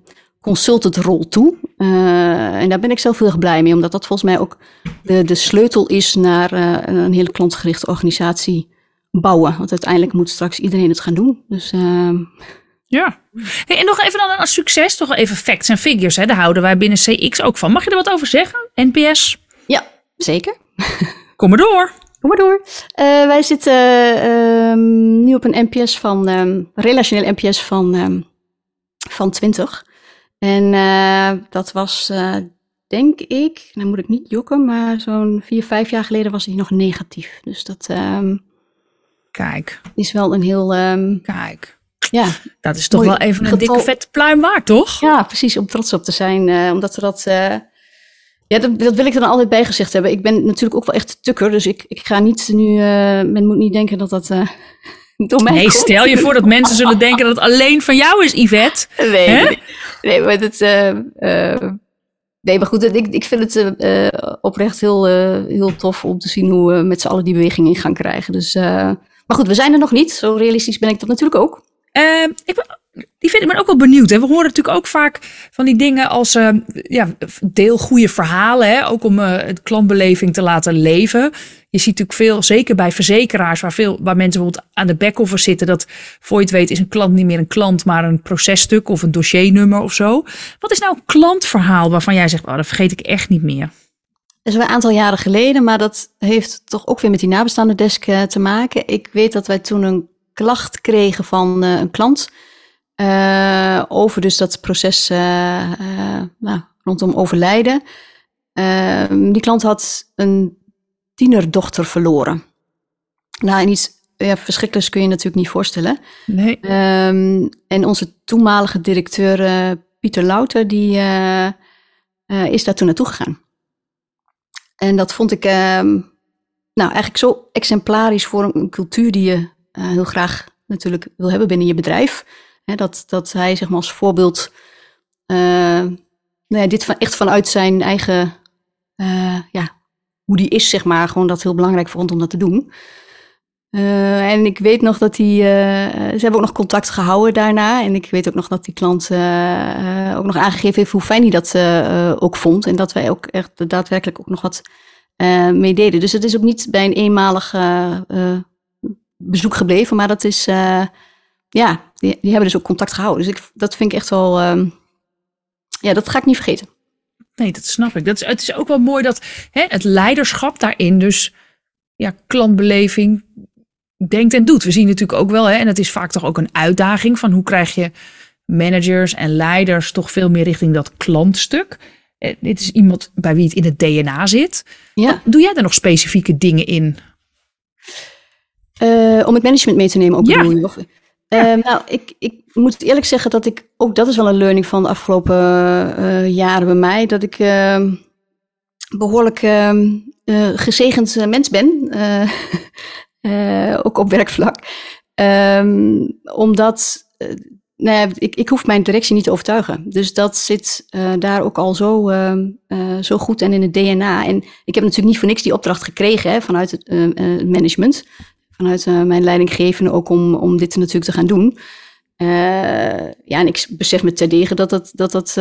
consultantrol toe. Uh, en daar ben ik zelf heel erg blij mee, omdat dat volgens mij ook de, de sleutel is naar uh, een hele klantgerichte organisatie bouwen. Want uiteindelijk moet straks iedereen het gaan doen. Dus, uh... Ja. Hey, en nog even dan een succes, toch even facts en figures. Hè? Daar houden wij binnen CX ook van. Mag je er wat over zeggen? NPS? Ja, zeker. Kom maar door. Kom maar door. Uh, wij zitten ehm, nu op een NPS van, um, relationeel NPS van, um, van 20. En uh, dat was, uh, denk ik, nou moet ik niet jokken, maar zo'n vier, vijf jaar geleden was hij nog negatief. Dus dat Kijk. is wel een heel... Um, Kijk. Ja. Dat is toch wel even een dikke vette pluim waard, toch? Ja, precies. Om trots op te zijn. Uh, omdat we dat... ja, dat, dat, wil ik er dan altijd bij gezegd hebben. Ik ben natuurlijk ook wel echt tukker, dus ik, ik ga niet nu... men moet niet denken dat dat nee, stel je voor dat mensen zullen denken dat het alleen van jou is, Yvette. Nee, nee, nee, maar het, uh, Nee, maar goed, ik, ik vind het uh, oprecht heel, uh, heel tof om te zien hoe we met z'n allen die beweging in gaan krijgen. Dus, uh, maar goed, we zijn er nog niet. Zo realistisch ben ik dat natuurlijk ook. ik ben, die vind ik ben ook wel benieuwd. Hè. We horen natuurlijk ook vaak van die dingen als ja, deel goede verhalen. Hè, ook om het klantbeleving te laten leven. Je ziet natuurlijk veel, zeker bij verzekeraars, waar, veel, waar mensen bijvoorbeeld aan de back-office zitten, dat voor je het weet is een klant niet meer een klant, maar een processtuk of een dossiernummer of zo. Wat is nou een klantverhaal waarvan jij zegt, oh, dat vergeet ik echt niet meer? Dat is wel een aantal jaren geleden, maar dat heeft toch ook weer met die nabestaande desk uh, te maken. Ik weet dat wij toen een klacht kregen van uh, een klant uh, over dus dat proces nou, rondom overlijden. Ehm, die klant had een tienerdochter verloren. Nou, en iets ja, verschrikkelijks kun je natuurlijk niet voorstellen. Nee. Um, en onze toenmalige directeur Pieter Louter, die is daar toen naartoe gegaan. En dat vond ik ehm, nou, eigenlijk zo exemplarisch voor een, cultuur die je heel graag natuurlijk wil hebben binnen je bedrijf. Dat, dat hij zeg maar als voorbeeld nou ja, dit van, echt vanuit zijn eigen ja, hoe die is, zeg maar. Gewoon dat heel belangrijk vond om dat te doen. Uh, en ik weet nog dat hij, uh, ze hebben ook nog contact gehouden daarna. En ik weet ook nog dat die klant uh, ook nog aangegeven heeft hoe fijn hij dat ook vond. En dat wij ook echt daadwerkelijk ook nog wat mee deden. Dus het is ook niet bij een eenmalig bezoek gebleven, maar dat is, ja, die, die, hebben dus ook contact gehouden. Dus ik, dat vind ik echt wel, ehm, ja, dat ga ik niet vergeten. Nee, dat snap ik. Dat is, het is ook wel mooi dat hè, het leiderschap daarin dus ja, klantbeleving denkt en doet. We zien natuurlijk ook wel, hè, en het is vaak toch ook een uitdaging van hoe krijg je managers en leiders toch veel meer richting dat klantstuk. Eh, dit is iemand bij wie het in het DNA zit. Ja. doe jij daar nog specifieke dingen in? Uh, om het management mee te nemen ook ja. bedoel je? Ehm, nou, ik, ik moet eerlijk zeggen dat ik, ook dat is wel een learning van de afgelopen uh, jaren bij mij, dat ik uh, behoorlijk uh, gezegend mens ben, eh, ook op werkvlak. Ehm, omdat, nou ja, ik, ik hoef mijn directie niet te overtuigen. Dus dat zit daar ook al zo, zo goed en in het DNA. En ik heb natuurlijk niet voor niks die opdracht gekregen hè, vanuit het management vanuit mijn leidinggevende ook om, om dit natuurlijk te gaan doen. Ja, en ik besef me terdege dat dat, dat, dat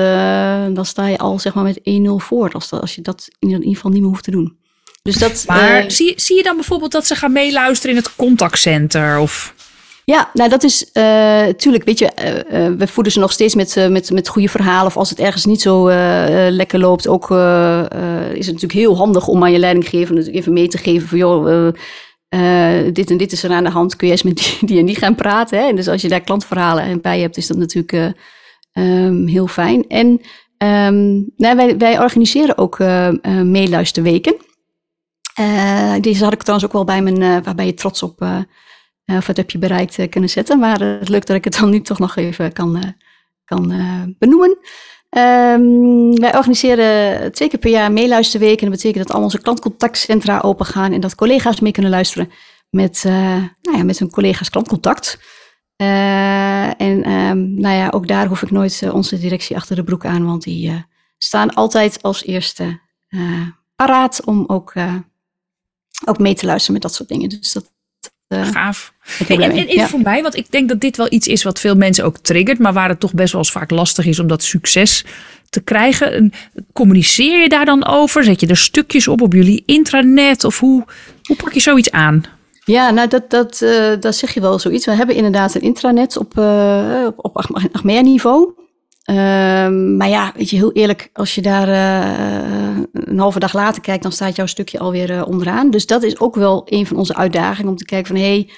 dan sta je al zeg maar met 1-0 voor. Als, als je dat in ieder geval niet meer hoeft te doen. Dus dat, maar zie, zie je dan bijvoorbeeld dat ze gaan meeluisteren in het contactcenter? Of... Ja, nou dat is natuurlijk, weet je, we voeden ze nog steeds met, met, met goede verhalen. Of als het ergens niet zo lekker loopt, ook is het natuurlijk heel handig om aan je leidinggevende even mee te geven van joh, uh, dit en dit is er aan de hand, kun je eens met die, die en die gaan praten. Hè? En dus als je daar klantverhalen bij hebt, is dat natuurlijk uh, um, heel fijn. En um, nou, wij, wij, organiseren ook uh, deze had ik trouwens ook wel bij mijn, waarbij je trots op, of wat heb je bereikt kunnen zetten. Maar het lukt dat ik het dan nu toch nog even kan, kan benoemen. Um, wij organiseren twee keer per jaar meeluisterweken. En dat betekent dat al onze klantcontactcentra open gaan en dat collega's mee kunnen luisteren met, uh, nou ja, met hun collega's klantcontact. Uh, en um, nou ja, ook daar hoef ik nooit uh, onze directie achter de broek aan, want die staan altijd als eerste paraat om ook, ook mee te luisteren met dat soort dingen. Dus dat, uh, Gaaf. En, en, en voor mij, want ik denk dat dit wel iets is wat veel mensen ook triggert, maar waar het toch best wel eens vaak lastig is om dat succes te krijgen. Communiceer je daar dan over? Zet je er stukjes op op jullie intranet? Of hoe, hoe pak je zoiets aan? Ja, nou dat, dat, uh, dat zeg je wel zoiets. We hebben inderdaad een intranet op, uh, op, op Achmea-niveau. Ehm, maar ja, weet je, heel eerlijk, als je daar uh, een halve dag later kijkt, dan staat jouw stukje alweer uh, onderaan. Dus dat is ook wel een van onze uitdagingen om te kijken van hé,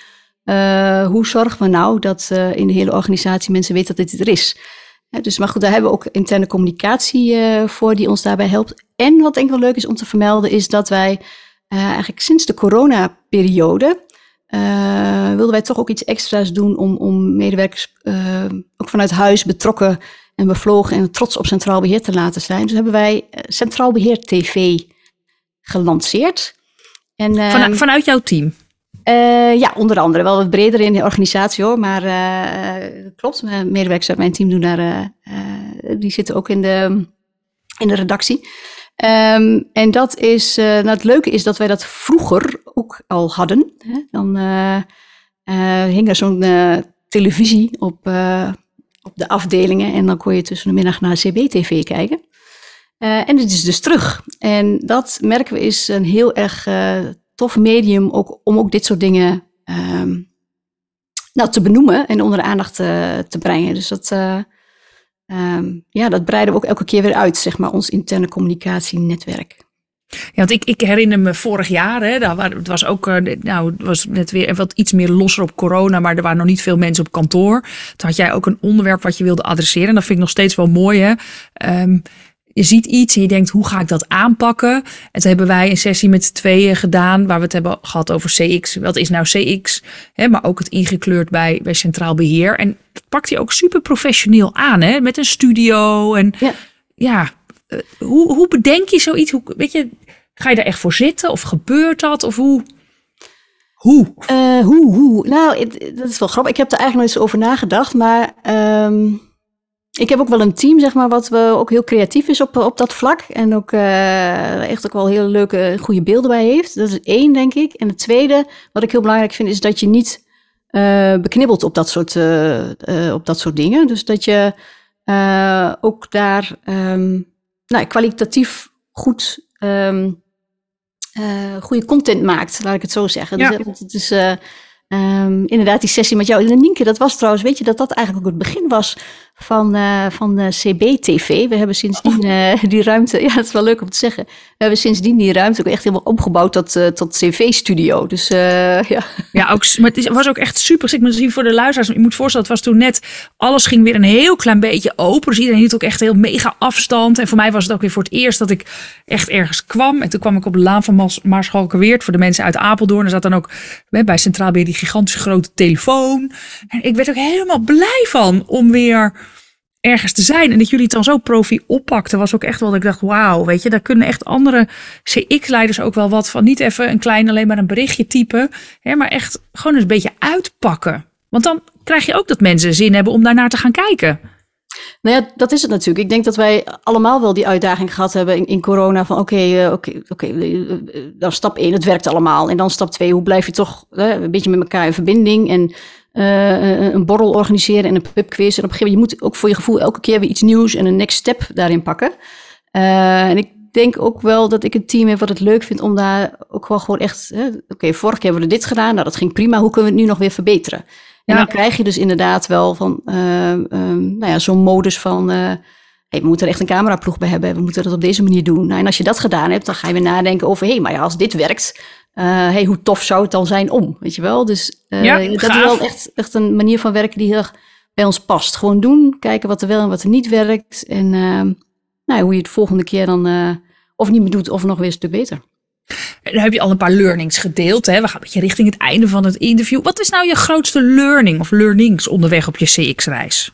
hey, uh, hoe zorgen we nou dat in de hele organisatie mensen weten dat dit er is. dus, maar goed, daar hebben we ook interne communicatie voor die ons daarbij helpt. En wat denk ik wel leuk is om te vermelden, is dat wij eigenlijk sinds de coronaperiode wilden wij toch ook iets extra's doen om, om medewerkers ook vanuit huis betrokken en bevlogen en trots op Centraal Beheer te laten zijn. Dus hebben wij eh, Centraal Beheer TV gelanceerd. En, Van, ehm, vanuit jouw team? Uh, ja, onder andere. Wel wat breder in de organisatie hoor. Maar uh, klopt, medewerkers uit mijn team doen daar, die zitten ook in de, in de redactie. Ehm, en dat is, nou het leuke is dat wij dat vroeger ook al hadden. Hè? Dan hing er zo'n televisie op, op de afdelingen en dan kon je tussen de middag naar CBTV kijken. en dit is dus terug. En dat merken we is een heel erg tof medium ook, om ook dit soort dingen um, nou, te benoemen en onder de aandacht uh, te brengen. Dus dat, um, ja, dat breiden we ook elke keer weer uit, zeg maar, ons interne communicatienetwerk. Ja, want ik, ik herinner me vorig jaar, hè, daar, het was ook, uh, nou, het was net weer wat iets meer losser op corona, maar er waren nog niet veel mensen op kantoor. Toen had jij ook een onderwerp wat je wilde adresseren. En dat vind ik nog steeds wel mooi, hè. Um, je ziet iets en je denkt, hoe ga ik dat aanpakken? En toen hebben wij een sessie met z'n tweeën gedaan, waar we het hebben gehad over CX. Wat is nou CX? Hè, maar ook het ingekleurd bij, bij Centraal Beheer. En dat pakt hij ook super professioneel aan, hè? met een studio. En ja, ja hoe, hoe bedenk je zoiets? Hoe, weet je, ga je daar echt voor zitten? Of gebeurt dat? Of hoe? Hoe? Uh, hoe, hoe? Nou, dat is wel grappig. Ik heb er eigenlijk nooit eens over nagedacht, maar... Um ik heb ook wel een team, zeg maar, wat we ook heel creatief is op, op dat vlak. En ook uh, echt ook wel heel leuke, goede beelden bij heeft. Dat is één, denk ik. En het tweede, wat ik heel belangrijk vind, is dat je niet beknibbelt op dat, soort, op dat soort dingen. Dus dat je ook daar um, nou, kwalitatief goed, um, goede content maakt, laat ik het zo zeggen. Ja. Dus het is Um, inderdaad, die sessie met jou. En Nienke, dat was trouwens, weet je, dat dat eigenlijk ook het begin was van, uh, van de CB-TV. We hebben sindsdien uh, die ruimte, ja, dat is wel leuk om te zeggen. We hebben sindsdien die ruimte ook echt helemaal opgebouwd tot, uh, tot CV-studio. Dus ja. Ja, ook, maar het was ook echt super. Ik moet zien voor de luisteraars. Je moet voorstellen, het was toen net, alles ging weer een heel klein beetje open. Dus iedereen hield ook echt heel mega afstand. En voor mij was het ook weer voor het eerst dat ik echt ergens kwam. En toen kwam ik op de laan van Maarschalkerweert voor de mensen uit Apeldoorn. Er zat dan ook bij Centraal Beheer die gigantische grote telefoon. En ik werd ook helemaal blij van om weer ergens te zijn. En dat jullie het dan zo profi oppakten, was ook echt wel dat ik dacht, wauw, weet je, daar kunnen echt andere CX-leiders ook wel wat van. Niet even een klein, alleen maar een berichtje typen, hè, maar echt gewoon eens een beetje uitpakken. Want dan krijg je ook dat mensen zin hebben om daarnaar te gaan kijken. Nou ja, dat is het natuurlijk. Ik denk dat wij allemaal wel die uitdaging gehad hebben in, corona. Van oké, eh, oké, oké. Eh, eh, dan stap 1, het werkt allemaal. En dan stap 2, hoe blijf je toch een beetje met elkaar in verbinding? En uh, een borrel organiseren en een pubquiz. En op een gegeven moment, je moet ook voor je gevoel elke keer weer iets nieuws en een next step daarin pakken. Uh, en ik denk ook wel dat ik een team heb wat het leuk vindt om daar ook wel gewoon echt... Oké, okay, vorige keer hebben we dit gedaan, nou dat ging prima. Hoe kunnen we het nu nog weer verbeteren? En dan krijg je dus inderdaad wel van, uh, um, nou ja, zo'n modus van... Hey, we moeten er echt een cameraploeg bij hebben. We moeten dat op deze manier doen. Nou, en als je dat gedaan hebt, dan ga je weer nadenken over... hé, hey, maar ja, als dit werkt, hey, hoe tof zou het dan zijn om, weet je wel? Dus ja, dat is wel echt, echt een manier van werken die heel erg bij ons past. Gewoon doen, kijken wat er wel en wat er niet werkt. En uh, nou, hoe je het volgende keer dan of niet meer doet of nog weer een stuk beter. En dan heb je al een paar learnings gedeeld. Hè? We gaan een beetje richting het einde van het interview. Wat is nou je grootste learning of learnings onderweg op je CX-reis?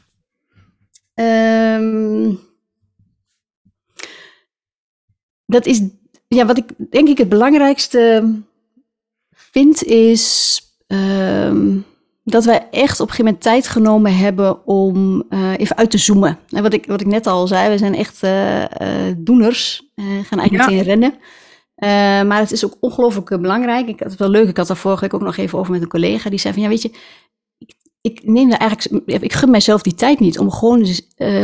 Um, dat is ja, wat ik denk ik het belangrijkste vind is uh, dat wij echt op een gegeven moment tijd genomen hebben om uh, even uit te zoomen. En wat ik, wat ik net al zei, we zijn echt uh, doeners, gaan eigenlijk ja. meteen rennen. maar het is ook ongelooflijk belangrijk. Ik had het wel leuk, ik had daar vorige week ook nog even over met een collega. Die zei van, ja weet je, ik, ik neem daar eigenlijk, ik gun mijzelf die tijd niet om gewoon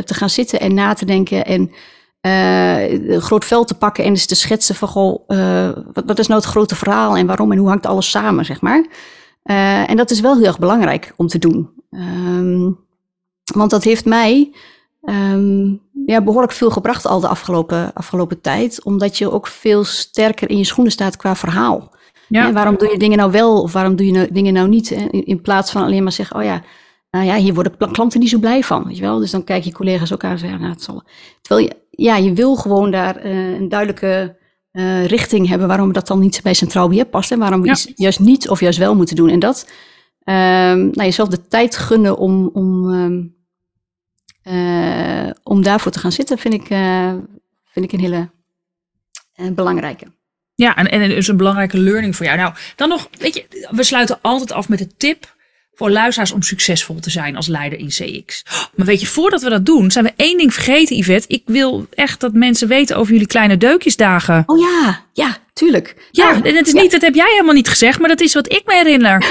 te gaan zitten en na te denken en een groot veld te pakken en eens te schetsen van goh, uh, wat, wat, is nou het grote verhaal en waarom en hoe hangt alles samen, zeg maar. Uh, en dat is wel heel erg belangrijk om te doen. Um, want dat heeft mij um, ja, behoorlijk veel gebracht al de afgelopen, afgelopen tijd, omdat je ook veel sterker in je schoenen staat qua verhaal. Ja. En waarom doe je dingen nou wel of waarom doe je nou, dingen nou niet? In, in plaats van alleen maar zeggen, oh ja, nou ja, hier worden klanten niet zo blij van, weet je wel. Dus dan kijk je collega's ook aan en zeggen, nou, het zal... Terwijl je, je wil gewoon daar uh, een duidelijke uh, richting hebben waarom dat dan niet bij centraal beheer past en waarom we ja. iets juist niet of juist wel moeten doen. En dat, um, nou, jezelf de tijd gunnen om, om, um, uh, om daarvoor te gaan zitten, vind ik, vind ik een hele belangrijke. Ja, en, en dus een belangrijke learning voor jou. Nou, dan nog, weet je, we sluiten altijd af met de tip voor luisteraars om succesvol te zijn als leider in CX. Maar weet je, voordat we dat doen, zijn we één ding vergeten, Yvette. Ik wil echt dat mensen weten over jullie kleine deukjesdagen. Oh ja, ja, tuurlijk. Ja, en het is niet, dat heb jij helemaal niet gezegd, maar dat is wat ik me herinner.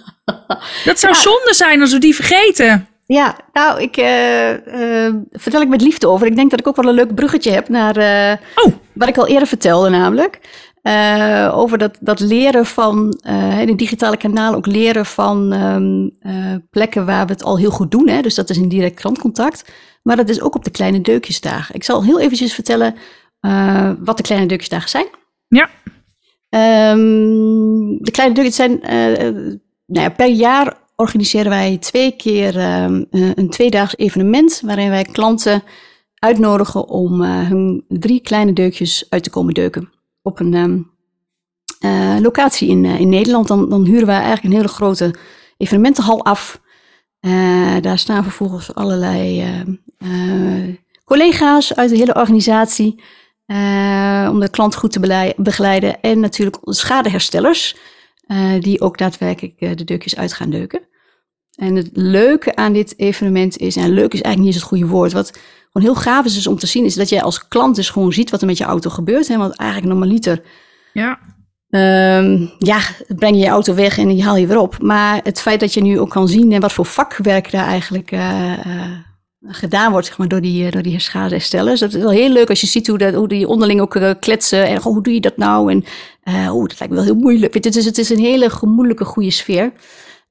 dat zou zonde zijn als we die vergeten. Ja, nou, ik uh, uh, vertel ik met liefde over. Ik denk dat ik ook wel een leuk bruggetje heb naar uh, oh. wat ik al eerder vertelde, namelijk. Over dat, dat leren van, in het digitale kanaal ook leren van um, plekken waar we het al heel goed doen. Hè? Dus dat is in direct klantcontact. Maar dat is ook op de kleine deukjesdagen. Ik zal heel eventjes vertellen wat de kleine deukjesdagen zijn. Ja. Um, de kleine deukjes zijn nou ja, per jaar organiseren wij twee keer um, een tweedaags evenement waarin wij klanten uitnodigen om hun drie kleine deukjes uit te komen deuken. Op een um, uh, locatie in, uh, in Nederland. Dan, dan huren wij eigenlijk een hele grote evenementenhal af. daar staan vervolgens allerlei collega's uit de hele organisatie om de klant goed te begeleiden. En natuurlijk schadeherstellers. Die ook daadwerkelijk de deukjes uit gaan deuken. En het leuke aan dit evenement is, en leuk is eigenlijk niet eens het goede woord, wat gewoon heel gaaf is, is om te zien, is dat jij als klant dus gewoon ziet wat er met je auto gebeurt. Hè? Want eigenlijk normaliter, ja. Um, ja, breng je je auto weg en die haal je weer op. Maar het feit dat je nu ook kan zien en wat voor vakwerk daar eigenlijk uh, gedaan wordt zeg maar, door die, door die schadeherstellers. Dat is wel heel leuk als je ziet hoe, dat, hoe die onderling ook kletsen. En hoe doe je dat nou? En oh, dat lijkt me wel heel moeilijk. Het is, het is een hele gemoedelijke, goede sfeer.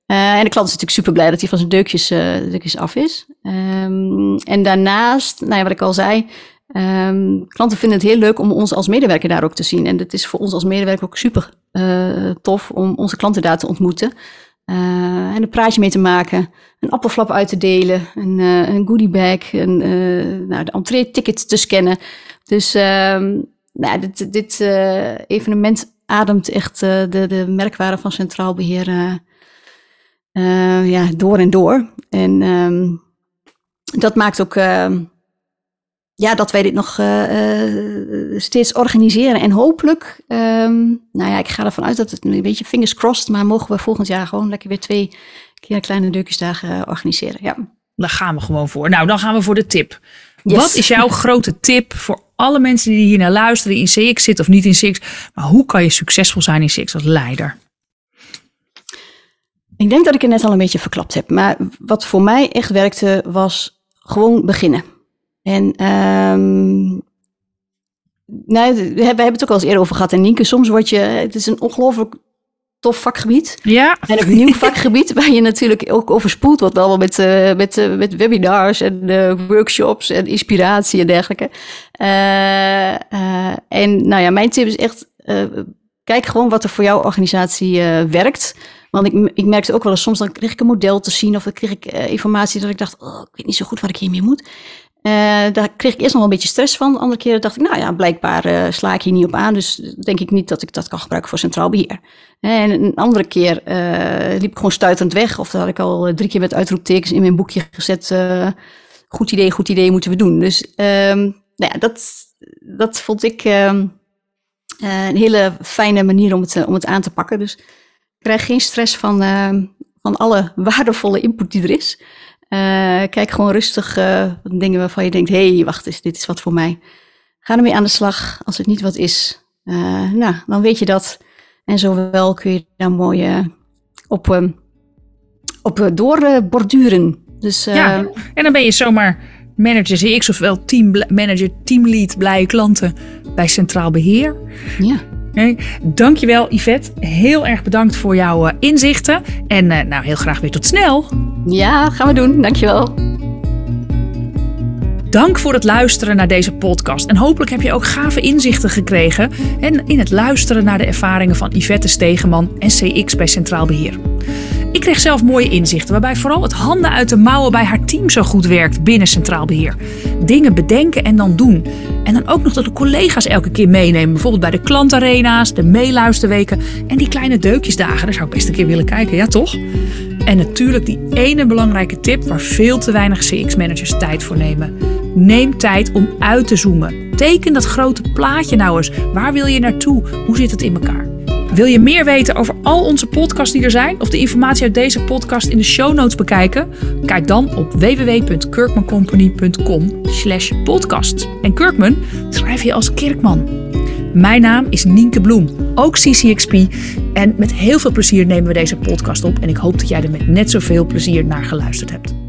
Uh, en de klant is natuurlijk super blij dat hij van zijn deukjes, deukjes af is. Um, en daarnaast, nou ja, wat ik al zei, um, klanten vinden het heel leuk om ons als medewerker daar ook te zien. En het is voor ons als medewerker ook super uh, tof om onze klanten daar te ontmoeten. en een praatje mee te maken, een appelflap uit te delen, een, een goodiebag, een, nou, de entree-ticket te scannen. Dus um, nou, dit, dit evenement ademt echt de, de merkwaarde van Centraal Beheer uh, ja, door en door. En um, dat maakt ook uh, ja, dat wij dit nog uh, steeds organiseren. En hopelijk, um, nou ja, ik ga ervan uit dat het een beetje fingers crossed, maar mogen we volgend jaar gewoon lekker weer twee keer kleine deukjesdagen organiseren. Ja. Daar gaan we gewoon voor. Nou, dan gaan we voor de tip. Yes. Wat is jouw grote tip voor alle mensen die hier naar luisteren, die in CX zitten of niet in CX? Maar hoe kan je succesvol zijn in CX als leider? Ik denk dat ik het net al een beetje verklapt heb. Maar wat voor mij echt werkte, was gewoon beginnen. En um, nou, we hebben het ook al eens eerder over gehad. En Nienke, soms word je... Het is een ongelooflijk tof vakgebied. Ja. En een nieuw vakgebied waar je natuurlijk ook overspoeld wordt. Allemaal met, uh, met, uh, met webinars en uh, workshops en inspiratie en dergelijke. en nou ja, mijn tip is echt... kijk gewoon wat er voor jouw organisatie werkt. Want ik, ik merkte ook wel eens, soms dan kreeg ik een model te zien of dan kreeg ik uh, informatie dat ik dacht, oh, ik weet niet zo goed wat ik hiermee moet. Uh, daar kreeg ik eerst nog wel een beetje stress van. Andere keren dacht ik, nou ja, blijkbaar sla ik hier niet op aan. Dus denk ik niet dat ik dat kan gebruiken voor centraal beheer. En een andere keer liep ik gewoon stuitend weg. Of had ik al drie keer met uitroeptekens in mijn boekje gezet. goed idee, goed idee, moeten we doen. Dus um, nou ja, dat, dat vond ik ehm, een hele fijne manier om het, om het aan te pakken. Dus krijg geen stress van, uh, van alle waardevolle input die er is. Kijk gewoon rustig dingen waarvan je denkt, hé, hey, wacht eens, dit is wat voor mij. Ga ermee aan de slag. Als het niet wat is, nou, dan weet je dat. En zowel kun je daar mooi op, op doorborduren. Dus, ja, en dan ben je zomaar manager CX, ofwel team manager, teamlead, blije klanten bij Centraal Beheer. Ja. Okay. Dankjewel Yvette. Heel erg bedankt voor jouw uh, inzichten. En uh, nou, heel graag weer tot snel. Ja, gaan we doen. Dankjewel. Dank voor het luisteren naar deze podcast. En hopelijk heb je ook gave inzichten gekregen en in het luisteren naar de ervaringen van Yvette Stegeman en CX bij Centraal Beheer. Ik kreeg zelf mooie inzichten, waarbij vooral het handen uit de mouwen bij haar team zo goed werkt binnen Centraal Beheer. Dingen bedenken en dan doen. En dan ook nog dat de collega's elke keer meenemen. Bijvoorbeeld bij de klantarena's, de meeluisterweken en die kleine deukjesdagen. Daar zou ik best een keer willen kijken, ja toch? En natuurlijk die ene belangrijke tip waar veel te weinig CX-managers tijd voor nemen. Neem tijd om uit te zoomen. Teken dat grote plaatje nou eens. Waar wil je naartoe? Hoe zit het in elkaar? Wil je meer weten over al onze podcasts die er zijn of de informatie uit deze podcast in de show notes bekijken? Kijk dan op www.kirkmancompany.com/podcast. En Kirkman schrijf je als Kirkman. Mijn naam is Nienke Bloem, ook CCXP. En met heel veel plezier nemen we deze podcast op. En ik hoop dat jij er met net zoveel plezier naar geluisterd hebt.